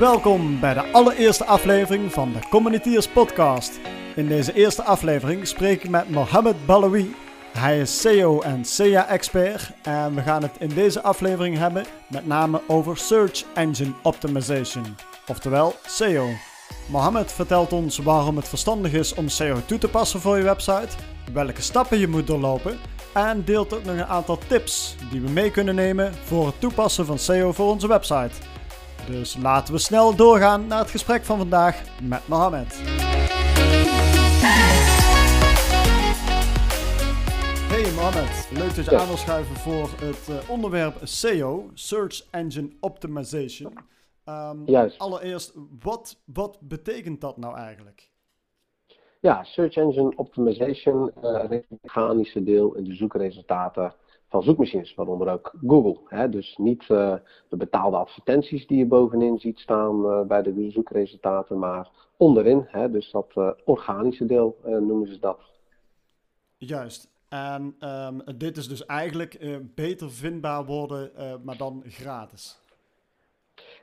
Welkom bij de allereerste aflevering van de Communiteers Podcast. In deze eerste aflevering spreek ik met Mohamed Balawi. Hij is SEO en SEA-expert en we gaan het in deze aflevering hebben met name over Search Engine Optimization, oftewel SEO. Mohamed vertelt ons waarom het verstandig is om SEO toe te passen voor je website, welke stappen je moet doorlopen en deelt ook nog een aantal tips die we mee kunnen nemen voor het toepassen van SEO voor onze website. Dus laten we snel doorgaan naar het gesprek van vandaag met Mohamed. Hey Mohamed, leuk dat je aan wil schuiven voor het uh, onderwerp SEO, Search Engine Optimization. Um, Juist. Allereerst, wat, wat betekent dat nou eigenlijk? Ja, Search Engine Optimization, uh, het mechanische deel in de zoekresultaten van zoekmachines, waaronder ook Google. Hè? Dus niet uh, de betaalde advertenties die je bovenin ziet staan uh, bij de zoekresultaten, maar onderin. Hè? Dus dat uh, organische deel noemen ze dat. Juist. En um, dit is dus eigenlijk beter vindbaar worden, maar dan gratis.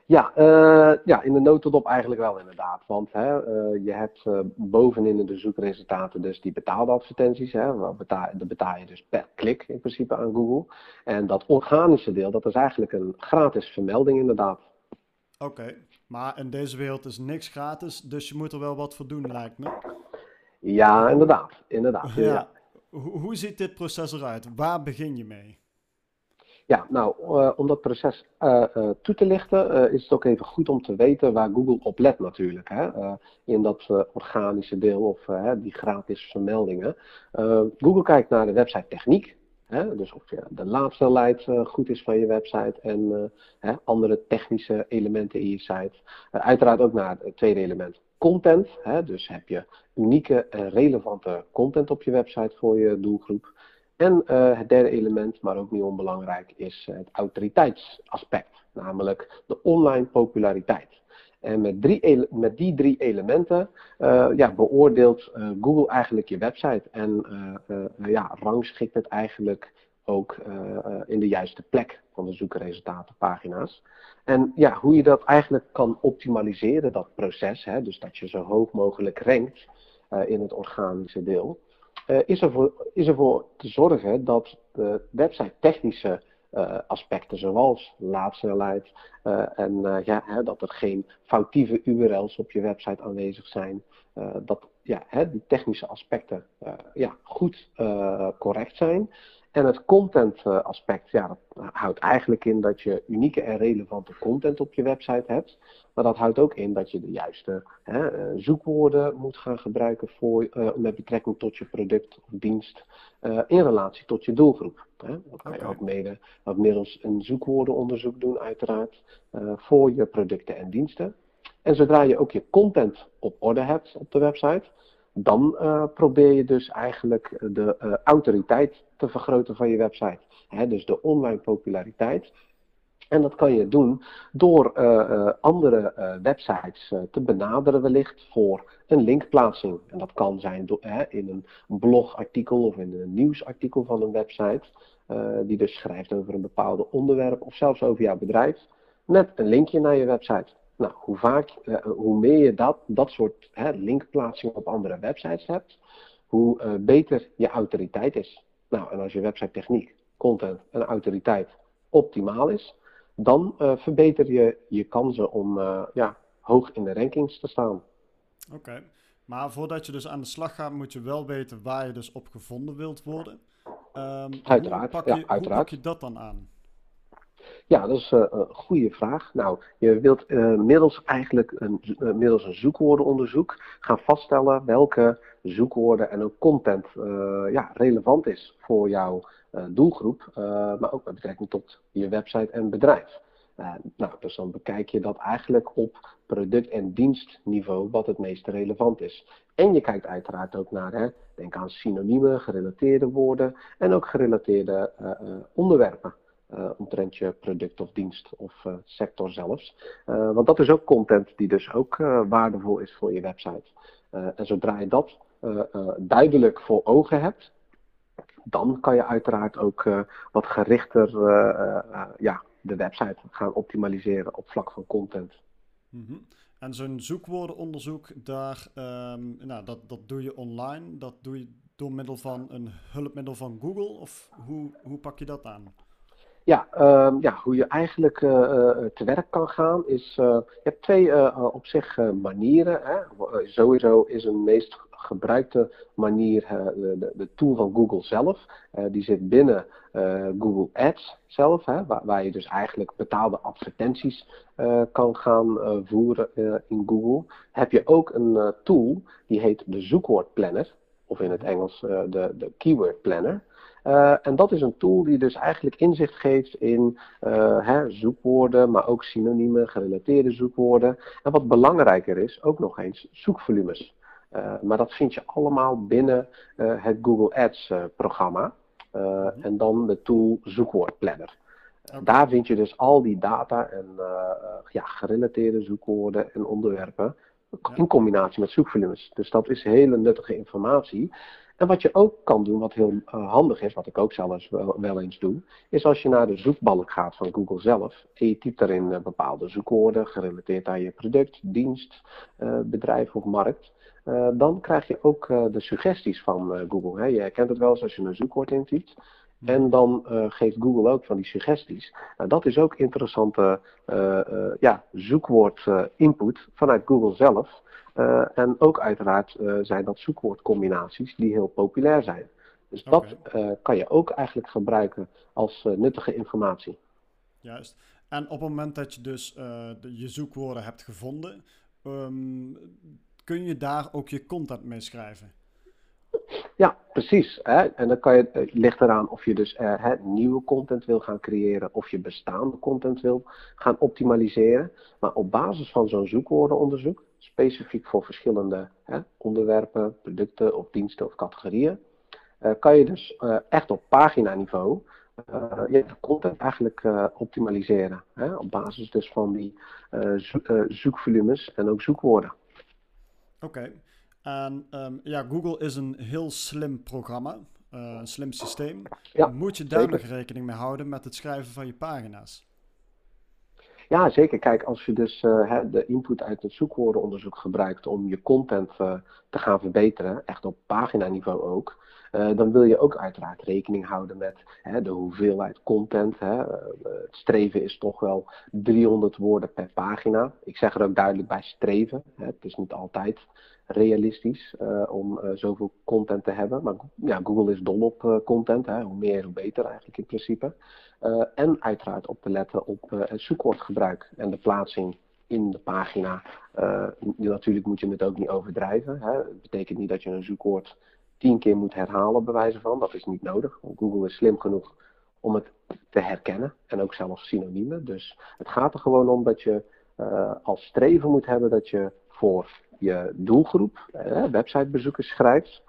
Ja, uh, ja, in de notendop eigenlijk wel inderdaad. Want hè, uh, je hebt uh, bovenin in de zoekresultaten dus die betaalde advertenties. Hè, betaal, dat betaal je dus per klik in principe aan Google. En dat organische deel, dat is eigenlijk een gratis vermelding inderdaad. Oké, okay. maar in deze wereld is niks gratis, dus je moet er wel wat voor doen lijkt me. Ja, inderdaad. inderdaad ja. ja. Hoe ziet dit proces eruit? Waar begin je mee? Ja, nou, uh, om dat proces uh, uh, toe te lichten, is het ook even goed om te weten waar Google op let natuurlijk. Hè? in dat organische deel of die gratis vermeldingen. Google kijkt naar de website techniek. Hè? Dus of ja, de laadsnelheid goed is van je website en andere technische elementen in je site. uiteraard ook naar het tweede element, content. Hè? Dus heb je unieke en relevante content op je website voor je doelgroep. En uh, het derde element, maar ook niet onbelangrijk, is het autoriteitsaspect, namelijk de online populariteit. En met, drie, met die drie elementen uh, ja, beoordeelt Google eigenlijk je website en ja, rangschikt het eigenlijk ook in de juiste plek van de zoekresultatenpagina's. En ja, hoe je dat eigenlijk kan optimaliseren, dat proces, hè, dus dat je zo hoog mogelijk rankt in het organische deel. Uh, is, ervoor, is ervoor te zorgen dat de website technische uh, aspecten zoals laadsnelheid uh, en ja, hè, dat er geen foutieve URL's op je website aanwezig zijn, dat ja, hè, die technische aspecten ja, goed correct zijn. En het content aspect, ja, dat houdt eigenlijk in dat je unieke en relevante content op je website hebt. Maar dat houdt ook in dat je de juiste hè, zoekwoorden moet gaan gebruiken voor, uh, met betrekking tot je product of dienst uh, in relatie tot je doelgroep. Hè. Dat kan je ook mede ook middels een zoekwoordenonderzoek doen uiteraard uh, voor je producten en diensten. En zodra je ook je content op orde hebt op de website, dan uh, probeer je dus eigenlijk de uh, autoriteit te vergroten van je website. Hè, dus de online populariteit. En dat kan je doen door andere websites te benaderen wellicht voor een linkplaatsing. En dat kan zijn in een blogartikel of in een nieuwsartikel van een website. die dus schrijft over een bepaald onderwerp of zelfs over jouw bedrijf. Met een linkje naar je website. Nou, hoe vaak, uh, hoe meer je dat, dat soort hè, linkplaatsingen op andere websites hebt, hoe uh, beter je autoriteit is. Nou, en als je website techniek, content en autoriteit optimaal is, dan uh, verbeter je je kansen om ja, hoog in de rankings te staan. Oké, okay. maar voordat je dus aan de slag gaat, moet je wel weten waar je dus op gevonden wilt worden. Um, uiteraard, hoe pak je, ja, uiteraard. Hoe pak je dat dan aan? Ja, dat is uh, een goede vraag. Nou, je wilt uh, middels eigenlijk een, uh, middels een zoekwoordenonderzoek gaan vaststellen welke zoekwoorden en ook content ja, relevant is voor jouw doelgroep, maar ook met betrekking tot je website en bedrijf. nou, dus dan bekijk je dat eigenlijk op product- en dienstniveau wat het meest relevant is. En je kijkt uiteraard ook naar, hè, denk aan synoniemen, gerelateerde woorden en ook gerelateerde onderwerpen. Uh, omtrent je product of dienst of uh, sector zelfs. Uh, want dat is ook content die dus ook waardevol is voor je website. en zodra je dat duidelijk voor ogen hebt, dan kan je uiteraard ook wat gerichter ja, de website gaan optimaliseren op vlak van content. Mhm. En zo'n zoekwoordenonderzoek, daar, um, nou, dat, dat doe je online. Dat doe je door middel van een hulpmiddel van Google? Of hoe, hoe pak je dat aan? Ja, uh, ja, hoe je eigenlijk uh, te werk kan gaan is, uh, je hebt twee op zich manieren. Hè. sowieso is een meest gebruikte manier de, de, tool van Google zelf. die zit binnen Google Ads zelf, hè, waar, waar, je dus eigenlijk betaalde advertenties kan gaan voeren in Google. Heb je ook een tool die heet de zoekwoordplanner, of in het Engels de, de keyword planner. Uh, en dat is een tool die dus eigenlijk inzicht geeft in uh, hè, zoekwoorden, maar ook synoniemen, gerelateerde zoekwoorden. En wat belangrijker is, ook nog eens zoekvolumes. Uh, maar dat vind je allemaal binnen het Google Ads programma. Mhm. En dan de tool Zoekwoordplanner. Okay. Daar vind je dus al die data en ja, gerelateerde zoekwoorden en onderwerpen in combinatie met zoekvolumes. Dus dat is hele nuttige informatie. En wat je ook kan doen, wat heel uh, handig is, wat ik ook zelfs wel, wel, eens doe, is als je naar de zoekbalk gaat van Google zelf en je typt daarin uh, bepaalde zoekwoorden gerelateerd aan je product, dienst, uh, bedrijf of markt, dan krijg je ook de suggesties van Google. Hè. Je herkent het wel eens als je een zoekwoord intypt. En dan geeft Google ook van die suggesties. Nou, dat is ook interessante ja, zoekwoord input vanuit Google zelf. Uh, en ook uiteraard uh, zijn dat zoekwoordcombinaties die heel populair zijn. Dus dat uh, kan je ook eigenlijk gebruiken als nuttige informatie. Juist. En op het moment dat je dus de, je zoekwoorden hebt gevonden, um, kun je daar ook je content mee schrijven? Ja, precies. Hè? En dan kan je, het ligt eraan of je dus hè, nieuwe content wil gaan creëren of je bestaande content wil gaan optimaliseren. Maar op basis van zo'n zoekwoordenonderzoek specifiek voor verschillende hè, onderwerpen, producten of diensten of categorieën, uh, kan je dus uh, echt op paginaniveau uh, je content eigenlijk optimaliseren. Hè, op basis dus van die zo zoekvolumes en ook zoekwoorden. Oké. Okay. En um, ja, Google is een heel slim programma, een slim systeem. Ja, Moet je daar nog rekening mee houden met het schrijven van je pagina's? Ja, zeker. Kijk, als je dus uh, de input uit het zoekwoordenonderzoek gebruikt om je content uh, te gaan verbeteren, echt op paginaniveau ook, uh, dan wil je ook uiteraard rekening houden met hè, de hoeveelheid content. Hè. het streven is toch wel 300 woorden per pagina. Ik zeg er ook duidelijk bij streven. Hè. Het is niet altijd realistisch om zoveel content te hebben. Maar ja, Google is dol op content. Hè. Hoe meer, hoe beter eigenlijk in principe. En uiteraard op te letten op het zoekwoordgebruik en de plaatsing in de pagina. Natuurlijk moet je het ook niet overdrijven. Hè. Het betekent niet dat je een zoekwoord tien keer moet herhalen, bij wijze van. Dat is niet nodig. Google is slim genoeg om het te herkennen en ook zelfs synoniemen. Dus het gaat er gewoon om dat je als streven moet hebben dat je voor je doelgroep, websitebezoekers, schrijft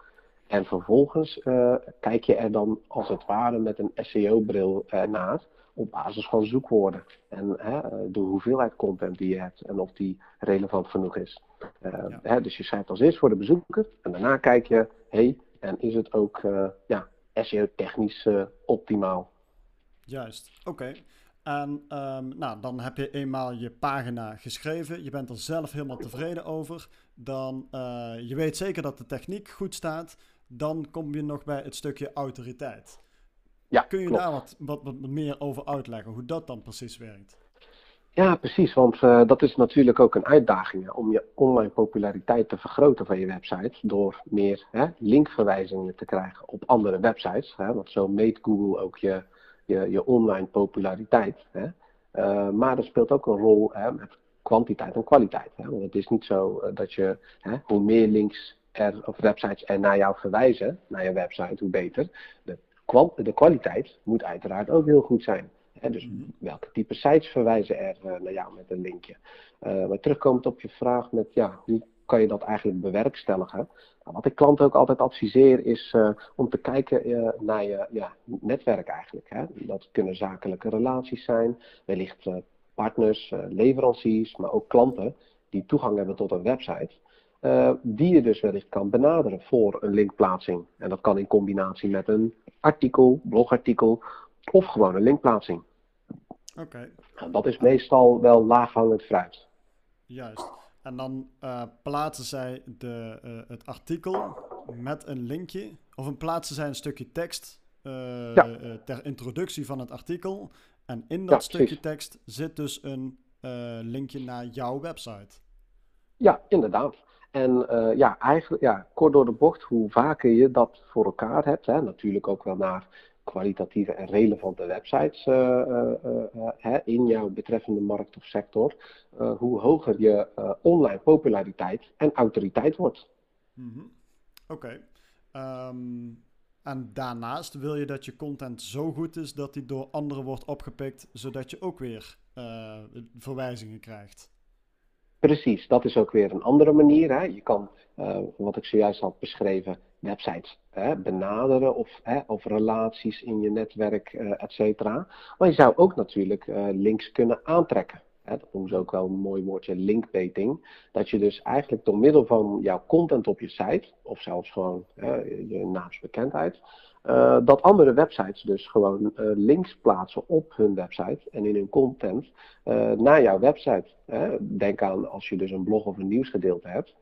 en vervolgens uh, kijk je er dan als het ware met een SEO-bril naar op basis van zoekwoorden. En de hoeveelheid content die je hebt en of die relevant genoeg is. Ja. Dus je schrijft als eerst voor de bezoeker en daarna kijk je, hey, en is het ook ja, SEO-technisch optimaal? Juist, oké. En um, nou, dan heb je eenmaal je pagina geschreven. Je bent er zelf helemaal tevreden over. Dan uh, je weet zeker dat de techniek goed staat dan kom je nog bij het stukje autoriteit. Ja, Kun je daar wat, wat, wat meer over uitleggen, hoe dat dan precies werkt? Ja, precies, want uh, dat is natuurlijk ook een uitdaging om je online populariteit te vergroten van je website door meer hè, linkverwijzingen te krijgen op andere websites. Hè, want zo meet Google ook je, je, je online populariteit. Hè. Uh, maar er speelt ook een rol hè, met kwantiteit en kwaliteit. Hè, want het is niet zo uh, dat je hè, hoe meer links er, of websites er naar jou verwijzen, naar je website, hoe beter. De, de kwaliteit moet uiteraard ook heel goed zijn. Dus mhm. welke type sites verwijzen er uh, naar jou met een linkje? Uh, maar terugkomend op je vraag met ja, hoe kan je dat eigenlijk bewerkstelligen? Nou, wat ik klanten ook altijd adviseer is uh, om te kijken naar je ja, netwerk eigenlijk. Hè? Dat kunnen zakelijke relaties zijn, wellicht partners, leveranciers, maar ook klanten die toegang hebben tot een website. Die je dus wellicht kan benaderen voor een linkplaatsing. En dat kan in combinatie met een artikel, blogartikel of gewoon een linkplaatsing. Oké. Okay. Dat is meestal wel laaghangend fruit. Juist. En dan uh, plaatsen zij de, uh, het artikel met een linkje, of een plaatsen zij een stukje tekst uh, ja. ter introductie van het artikel. En in dat ja, stukje precies. tekst zit dus een linkje naar jouw website. Ja, inderdaad. En ja, eigenlijk, ja, kort door de bocht, hoe vaker je dat voor elkaar hebt, hè, natuurlijk ook wel naar kwalitatieve en relevante websites uh, in jouw betreffende markt of sector, hoe hoger je online populariteit en autoriteit wordt. Mm Oké. Ehm, en daarnaast wil je dat je content zo goed is dat die door anderen wordt opgepikt, zodat je ook weer verwijzingen krijgt. Precies, dat is ook weer een andere manier. Hè. Je kan, wat ik zojuist had beschreven, websites hè, benaderen of, hè, relaties in je netwerk, uh, et cetera. Maar je zou ook natuurlijk uh, links kunnen aantrekken. Hè, dat noemen ze ook wel een mooi woordje linkbaiting. Dat je dus eigenlijk door middel van jouw content op je site, of zelfs gewoon je naamsbekendheid, uh, dat andere websites dus gewoon links plaatsen op hun website en in hun content naar jouw website. Denk aan als je dus een blog of een nieuwsgedeelte hebt.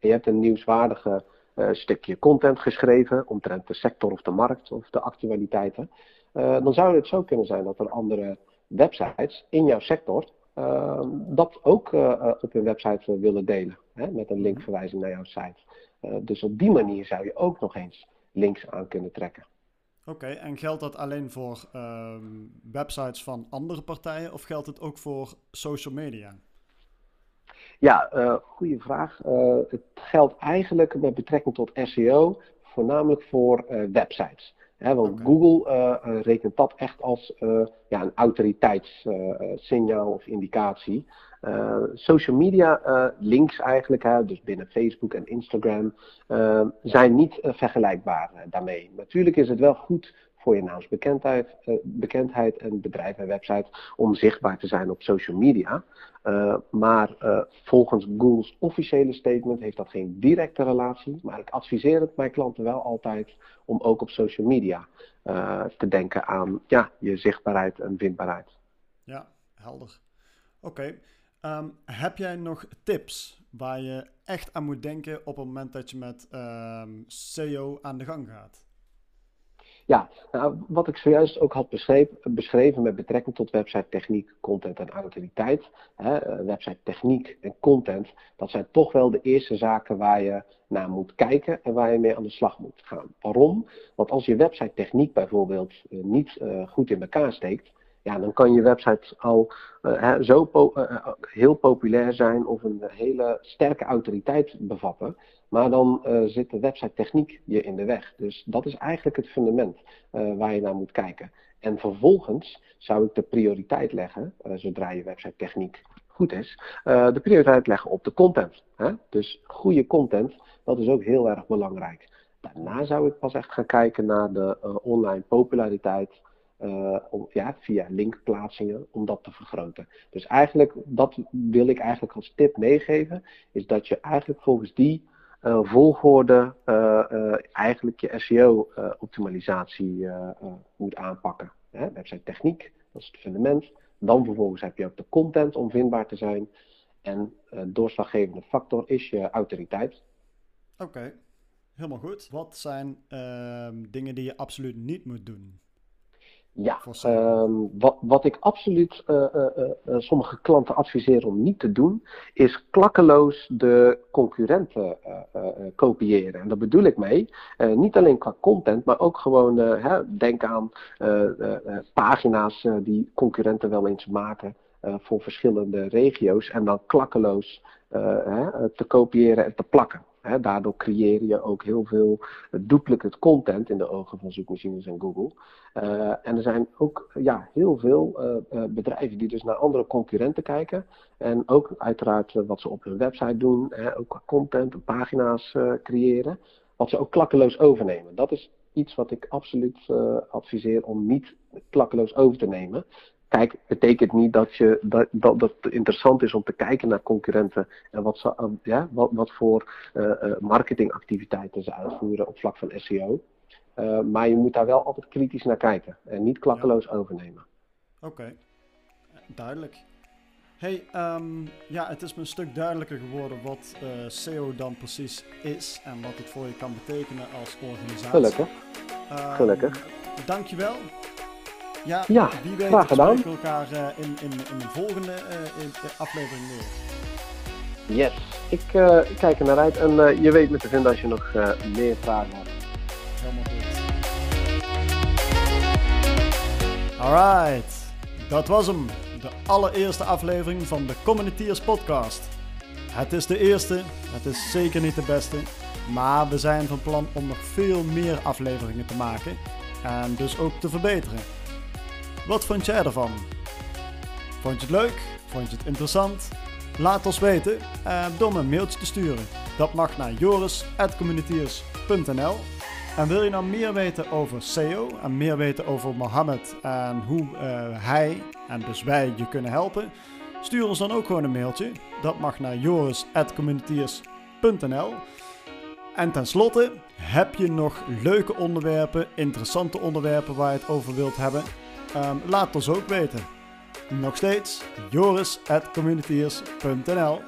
En je hebt een nieuwswaardige stukje content geschreven omtrent de sector of de markt of de actualiteiten. Dan zou het zo kunnen zijn dat er andere websites in jouw sector uh, dat ook op hun website willen delen. Hè, met een linkverwijzing naar jouw site. dus op die manier zou je ook nog eens links aan kunnen trekken. Oké, en geldt dat alleen voor ehm, websites van andere partijen of geldt het ook voor social media? Ja, uh, goede vraag. Uh, het geldt eigenlijk met betrekking tot SEO voornamelijk voor uh, websites. Hè, want okay. Google rekent dat echt als ja, een autoriteitssignaal of indicatie. Social media links eigenlijk, dus binnen Facebook en Instagram, zijn niet vergelijkbaar daarmee. Natuurlijk is het wel goed voor je naamsbekendheid bekendheid en bedrijf en website om zichtbaar te zijn op social media. Maar volgens Google's officiële statement heeft dat geen directe relatie. Maar ik adviseer het mijn klanten wel altijd om ook op social media te denken aan ja, je zichtbaarheid en vindbaarheid. Ja, helder. Oké. Um, heb jij nog tips waar je echt aan moet denken op het moment dat je met um, SEO aan de gang gaat? Ja, nou, wat ik zojuist ook had beschreven, met betrekking tot website techniek, content en autoriteit. Hè, eh, website techniek en content, dat zijn toch wel de eerste zaken waar je naar moet kijken en waar je mee aan de slag moet gaan. Waarom? Want als je website techniek bijvoorbeeld uh, niet uh, goed in elkaar steekt, ja, dan kan je website al uh, zo po uh, heel populair zijn of een hele sterke autoriteit bevatten. Maar dan zit de website techniek je in de weg. Dus dat is eigenlijk het fundament waar je naar moet kijken. En vervolgens zou ik de prioriteit leggen, zodra je website techniek goed is, de prioriteit leggen op de content. Hè? Dus goede content, dat is ook heel erg belangrijk. Daarna zou ik pas echt gaan kijken naar de online populariteit ja, via linkplaatsingen om dat te vergroten. Dus eigenlijk, dat wil ik eigenlijk als tip meegeven, is dat je eigenlijk volgens die uh, volgorde uh, eigenlijk je SEO-optimalisatie moet aanpakken. Hè? Website techniek, dat is het fundament. Dan vervolgens heb je ook de content om vindbaar te zijn. En doorslaggevende factor is je autoriteit. Oké, helemaal goed. Wat zijn ehm, dingen die je absoluut niet moet doen? Ja, um, wat, wat ik absoluut uh, uh, uh, sommige klanten adviseer om niet te doen, is klakkeloos de concurrenten kopiëren. En daar bedoel ik mee, niet alleen qua content, maar ook gewoon, hè, denk aan pagina's die concurrenten wel eens maken voor verschillende regio's en dan klakkeloos te kopiëren en te plakken. Daardoor creëer je ook heel veel duplicate content in de ogen van zoekmachines en Google. Uh, en er zijn ook ja, heel veel uh, uh, bedrijven die dus naar andere concurrenten kijken. En ook uiteraard wat ze op hun website doen, ook content en pagina's creëren. Wat ze ook klakkeloos overnemen. Dat is iets wat ik absoluut adviseer om niet klakkeloos over te nemen. Kijk, betekent niet dat, je, dat, dat, dat het interessant is om te kijken naar concurrenten en wat, ze, ja, wat, wat voor uh, marketingactiviteiten ze uitvoeren op vlak van SEO. Uh, maar je moet daar wel altijd kritisch naar kijken en niet klakkeloos ja. overnemen. Oké, okay. duidelijk. Hey, ehm, ja, het is me een stuk duidelijker geworden wat uh, SEO dan precies is en wat het voor je kan betekenen als organisatie. Gelukkig. Um, Gelukkig. Dankjewel. Ja, ja wie weet graag gedaan. we elkaar uh, in, in, in de volgende uh, in, aflevering weer. Yes, ik kijk er naar uit en je weet me te vinden als je nog meer vragen hebt. Helemaal goed. Alright, dat was hem. De allereerste aflevering van de Communiteers podcast. Het is de eerste, het is zeker niet de beste. Maar we zijn van plan om nog veel meer afleveringen te maken. En dus ook te verbeteren. Wat vond jij ervan? Vond je het leuk? Vond je het interessant? Laat ons weten uh, door me een mailtje te sturen. Dat mag naar joris.communitiers.nl En wil je nou meer weten over SEO en meer weten over Mohammed en hoe uh, hij en dus wij je kunnen helpen? Stuur ons dan ook gewoon een mailtje. Dat mag naar joris.communitiers.nl En tenslotte, heb je nog leuke onderwerpen, interessante onderwerpen waar je het over wilt hebben? Um, laat ons ook weten. Nog steeds joris.communitiers.nl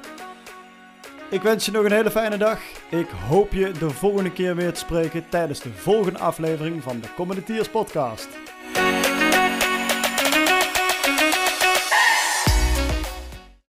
Ik wens je nog een hele fijne dag. Ik hoop je de volgende keer weer te spreken tijdens de volgende aflevering van de Communitiers podcast.